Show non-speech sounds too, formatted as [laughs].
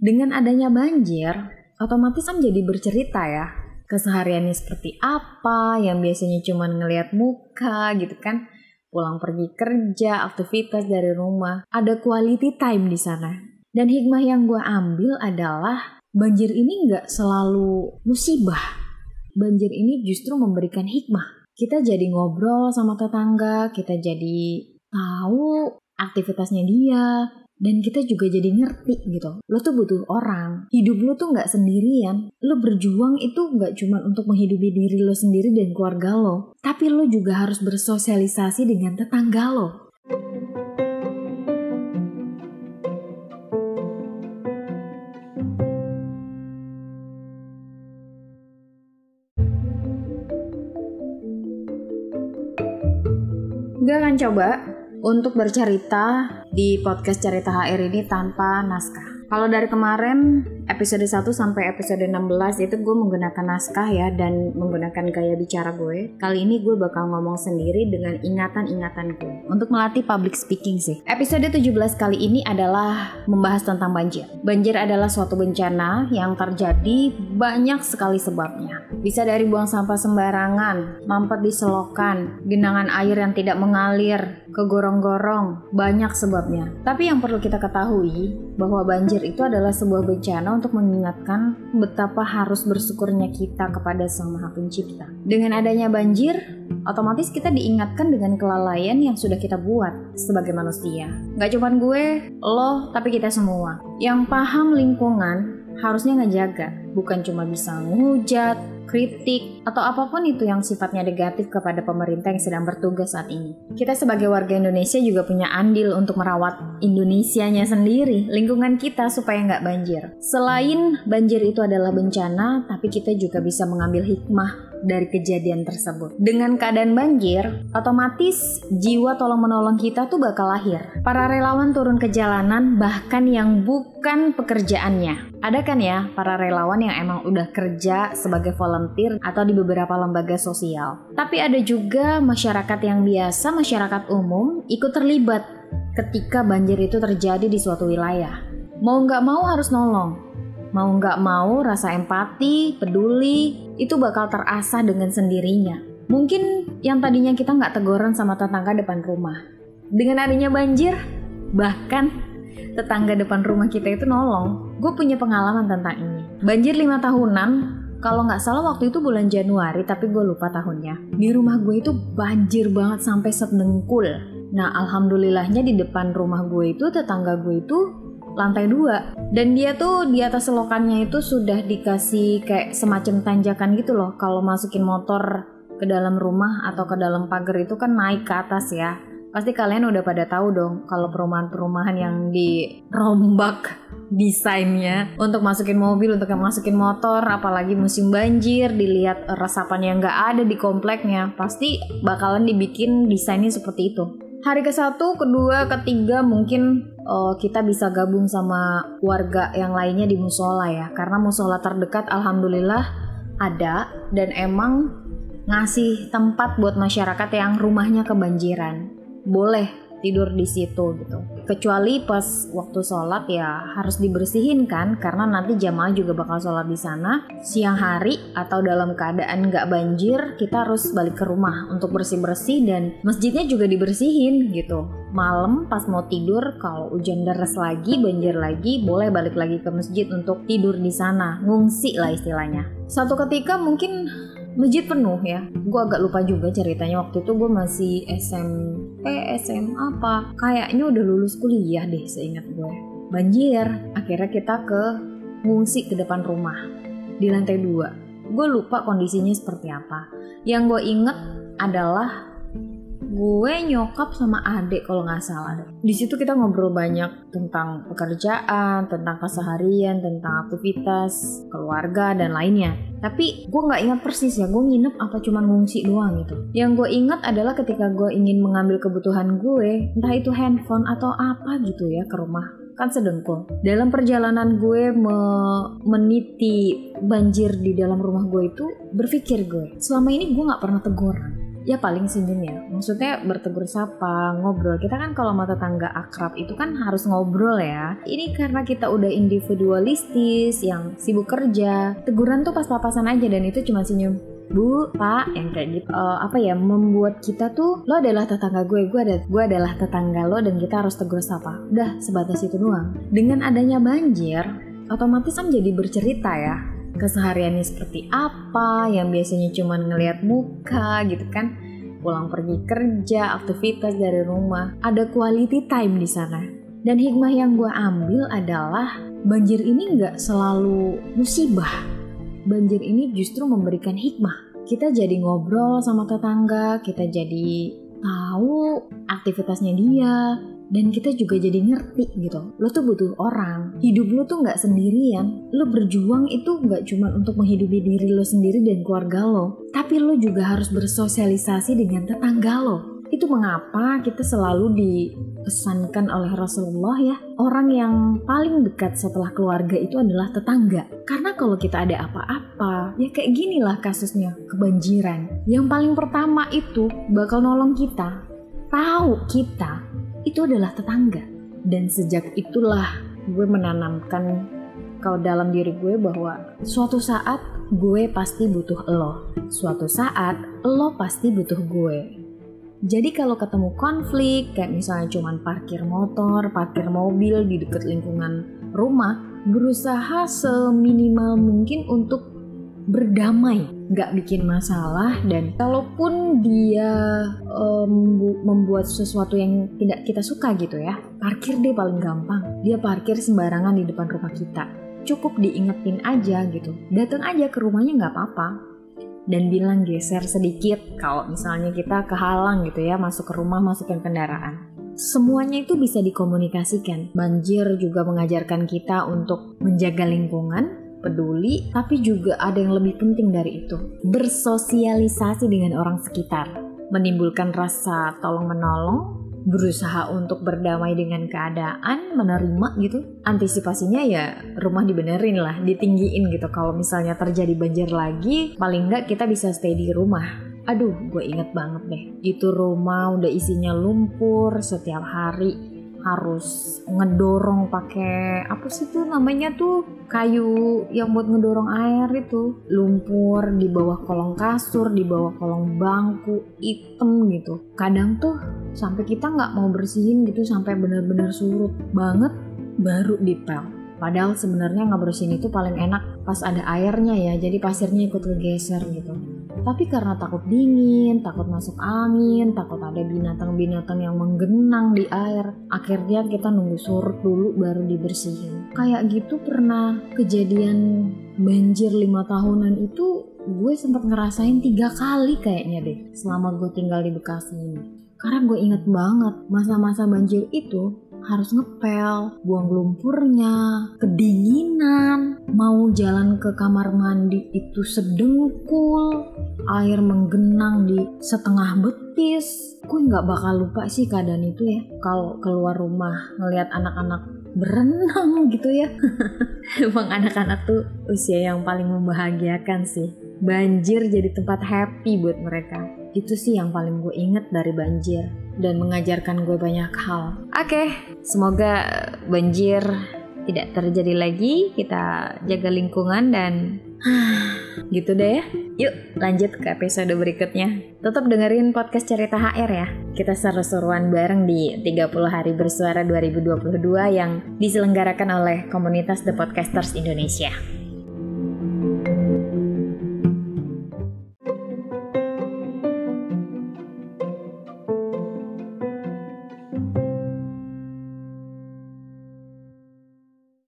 Dengan adanya banjir, otomatis kan jadi bercerita ya. Kesehariannya seperti apa, yang biasanya cuma ngelihat muka gitu kan. Pulang pergi kerja, aktivitas dari rumah. Ada quality time di sana. Dan hikmah yang gue ambil adalah banjir ini nggak selalu musibah. Banjir ini justru memberikan hikmah. Kita jadi ngobrol sama tetangga, kita jadi tahu aktivitasnya dia, dan kita juga jadi ngerti gitu. Lo tuh butuh orang. Hidup lo tuh nggak sendirian. Lo berjuang itu nggak cuma untuk menghidupi diri lo sendiri dan keluarga lo. Tapi lo juga harus bersosialisasi dengan tetangga lo. Gue akan coba untuk bercerita di podcast Cerita HR ini tanpa naskah. Kalau dari kemarin episode 1 sampai episode 16 itu gue menggunakan naskah ya dan menggunakan gaya bicara gue. Kali ini gue bakal ngomong sendiri dengan ingatan-ingatan gue untuk melatih public speaking sih. Episode 17 kali ini adalah membahas tentang banjir. Banjir adalah suatu bencana yang terjadi banyak sekali sebabnya. Bisa dari buang sampah sembarangan, mampet di selokan, genangan air yang tidak mengalir, ke gorong-gorong, banyak sebabnya. Tapi yang perlu kita ketahui bahwa banjir itu adalah sebuah bencana untuk mengingatkan betapa harus bersyukurnya kita kepada Sang Maha Pencipta. Dengan adanya banjir, otomatis kita diingatkan dengan kelalaian yang sudah kita buat sebagai manusia. Gak cuma gue, lo, tapi kita semua. Yang paham lingkungan harusnya ngejaga, bukan cuma bisa ngujat, kritik, atau apa pun itu yang sifatnya negatif kepada pemerintah yang sedang bertugas saat ini. Kita sebagai warga Indonesia juga punya andil untuk merawat Indonesianya sendiri, lingkungan kita supaya nggak banjir. Selain banjir itu adalah bencana, tapi kita juga bisa mengambil hikmah dari kejadian tersebut. Dengan keadaan banjir, otomatis jiwa tolong menolong kita tuh bakal lahir. Para relawan turun ke jalanan bahkan yang bukan pekerjaannya. Ada kan ya para relawan yang emang udah kerja sebagai volunteer atau di beberapa lembaga sosial. Tapi ada juga masyarakat yang biasa, masyarakat umum ikut terlibat ketika banjir itu terjadi di suatu wilayah. Mau nggak mau harus nolong, Mau nggak mau rasa empati, peduli, itu bakal terasah dengan sendirinya. Mungkin yang tadinya kita nggak teguran sama tetangga depan rumah. Dengan adanya banjir, bahkan tetangga depan rumah kita itu nolong. Gue punya pengalaman tentang ini. Banjir lima tahunan, kalau nggak salah waktu itu bulan Januari, tapi gue lupa tahunnya. Di rumah gue itu banjir banget sampai sedengkul. Nah, alhamdulillahnya di depan rumah gue itu tetangga gue itu lantai dua dan dia tuh di atas selokannya itu sudah dikasih kayak semacam tanjakan gitu loh kalau masukin motor ke dalam rumah atau ke dalam pagar itu kan naik ke atas ya pasti kalian udah pada tahu dong kalau perumahan-perumahan yang dirombak desainnya untuk masukin mobil untuk masukin motor apalagi musim banjir dilihat resapan yang nggak ada di kompleknya pasti bakalan dibikin desainnya seperti itu. Hari ke satu kedua ketiga mungkin uh, kita bisa gabung sama warga yang lainnya di musola ya. Karena musola terdekat alhamdulillah ada dan emang ngasih tempat buat masyarakat yang rumahnya kebanjiran. Boleh tidur di situ gitu. Kecuali pas waktu sholat ya harus dibersihin kan karena nanti jamaah juga bakal sholat di sana siang hari atau dalam keadaan nggak banjir kita harus balik ke rumah untuk bersih-bersih dan masjidnya juga dibersihin gitu. Malam pas mau tidur kalau hujan deras lagi banjir lagi boleh balik lagi ke masjid untuk tidur di sana ngungsi lah istilahnya. Satu ketika mungkin masjid penuh ya. Gue agak lupa juga ceritanya. Waktu itu gue masih SMP SM apa. Kayaknya udah lulus kuliah deh seingat gue banjir. Akhirnya kita ke ngungsi ke depan rumah di lantai dua. Gue lupa kondisinya seperti apa. Yang gue inget adalah gue nyokap sama adik kalau nggak salah. Di situ kita ngobrol banyak tentang pekerjaan tentang keseharian tentang aktivitas keluarga dan lainnya. Tapi gue nggak ingat persis ya gue nginep apa cuma ngungsi doang gitu. Yang gue ingat adalah ketika gue ingin mengambil kebutuhan gue entah itu handphone atau apa gitu ya ke rumah. Kan sedengkul. Dalam perjalanan gue me meniti banjir di dalam rumah gue itu berpikir gue selama ini gue nggak pernah teguran ya paling senyum ya maksudnya bertegur sapa ngobrol kita kan kalau sama tetangga akrab itu kan harus ngobrol ya ini karena kita udah individualistis yang sibuk kerja teguran tuh pas papasan aja dan itu cuma senyum Bu, Pak, yang kayak gitu. Uh, apa ya, membuat kita tuh lo adalah tetangga gue, gue ada, gue adalah tetangga lo dan kita harus tegur sapa. Udah sebatas itu doang. Dengan adanya banjir, otomatis kan jadi bercerita ya kesehariannya seperti apa yang biasanya cuma ngelihat muka gitu kan. Pulang pergi kerja aktivitas dari rumah. Ada quality time di sana. Dan hikmah yang gue ambil adalah banjir ini nggak selalu musibah. Banjir ini justru memberikan hikmah. Kita jadi ngobrol sama tetangga kita jadi tahu aktivitasnya dia dan kita juga jadi ngerti gitu. Lo tuh butuh orang. Hidup lo tuh nggak sendirian. Lo berjuang itu nggak cuma untuk menghidupi diri lo sendiri dan keluarga lo. Tapi lo juga harus bersosialisasi dengan tetangga lo. Itu mengapa kita selalu dipesankan oleh Rasulullah ya orang yang paling dekat setelah keluarga itu adalah tetangga. Karena kalau kita ada apa-apa ya kayak gini lah kasusnya kebanjiran. Yang paling pertama itu bakal nolong kita. Tahu kita itu adalah tetangga. Dan sejak itulah gue menanamkan kalau dalam diri gue bahwa suatu saat gue pasti butuh lo. Suatu saat lo pasti butuh gue. Jadi kalau ketemu konflik kayak misalnya cuman parkir motor, parkir mobil di dekat lingkungan rumah, berusaha seminimal mungkin untuk berdamai, nggak bikin masalah dan kalaupun dia um, membuat sesuatu yang tidak kita suka gitu ya, parkir deh paling gampang. Dia parkir sembarangan di depan rumah kita. Cukup diingetin aja gitu. Datang aja ke rumahnya nggak apa-apa dan bilang geser sedikit kalau misalnya kita kehalang gitu ya masuk ke rumah masukin kendaraan. Semuanya itu bisa dikomunikasikan. Banjir juga mengajarkan kita untuk menjaga lingkungan, peduli, tapi juga ada yang lebih penting dari itu. Bersosialisasi dengan orang sekitar, menimbulkan rasa tolong-menolong, berusaha untuk berdamai dengan keadaan, menerima gitu. Antisipasinya ya rumah dibenerin lah, ditinggiin gitu. Kalau misalnya terjadi banjir lagi, paling nggak kita bisa stay di rumah. Aduh, gue inget banget deh. Itu rumah udah isinya lumpur setiap hari harus ngedorong pakai apa sih tuh namanya tuh? Kayu yang buat ngedorong air itu. Lumpur di bawah kolong kasur di bawah kolong bangku item gitu. Kadang tuh sampai kita nggak mau bersihin gitu sampai benar-benar surut banget baru dipel. Padahal sebenarnya nggak bersihin itu paling enak pas ada airnya ya jadi pasirnya ikut kegeser gitu tapi karena takut dingin, takut masuk angin, takut ada binatang-binatang yang menggenang di air, akhirnya kita nunggu surut dulu baru dibersihin. Kayak gitu pernah kejadian banjir lima tahunan itu gue sempat ngerasain tiga kali kayaknya deh selama gue tinggal di Bekasi ini. Karena gue inget banget masa-masa banjir itu harus ngepel, buang lumpurnya, kedinginan, mau jalan ke kamar mandi itu sedengkul, air menggenang di setengah betis. Gue nggak bakal lupa sih keadaan itu ya. Kalau keluar rumah ngelihat anak-anak berenang gitu ya. [laughs] Emang anak-anak tuh usia yang paling membahagiakan sih. Banjir jadi tempat happy buat mereka. Itu sih yang paling gue inget dari banjir dan mengajarkan gue banyak hal. Oke, okay, semoga banjir tidak terjadi lagi. Kita jaga lingkungan dan [sighs] gitu deh ya. Yuk lanjut ke episode berikutnya. Tetap dengerin podcast cerita HR ya. Kita seru-seruan bareng di 30 hari bersuara 2022 yang diselenggarakan oleh komunitas The Podcasters Indonesia.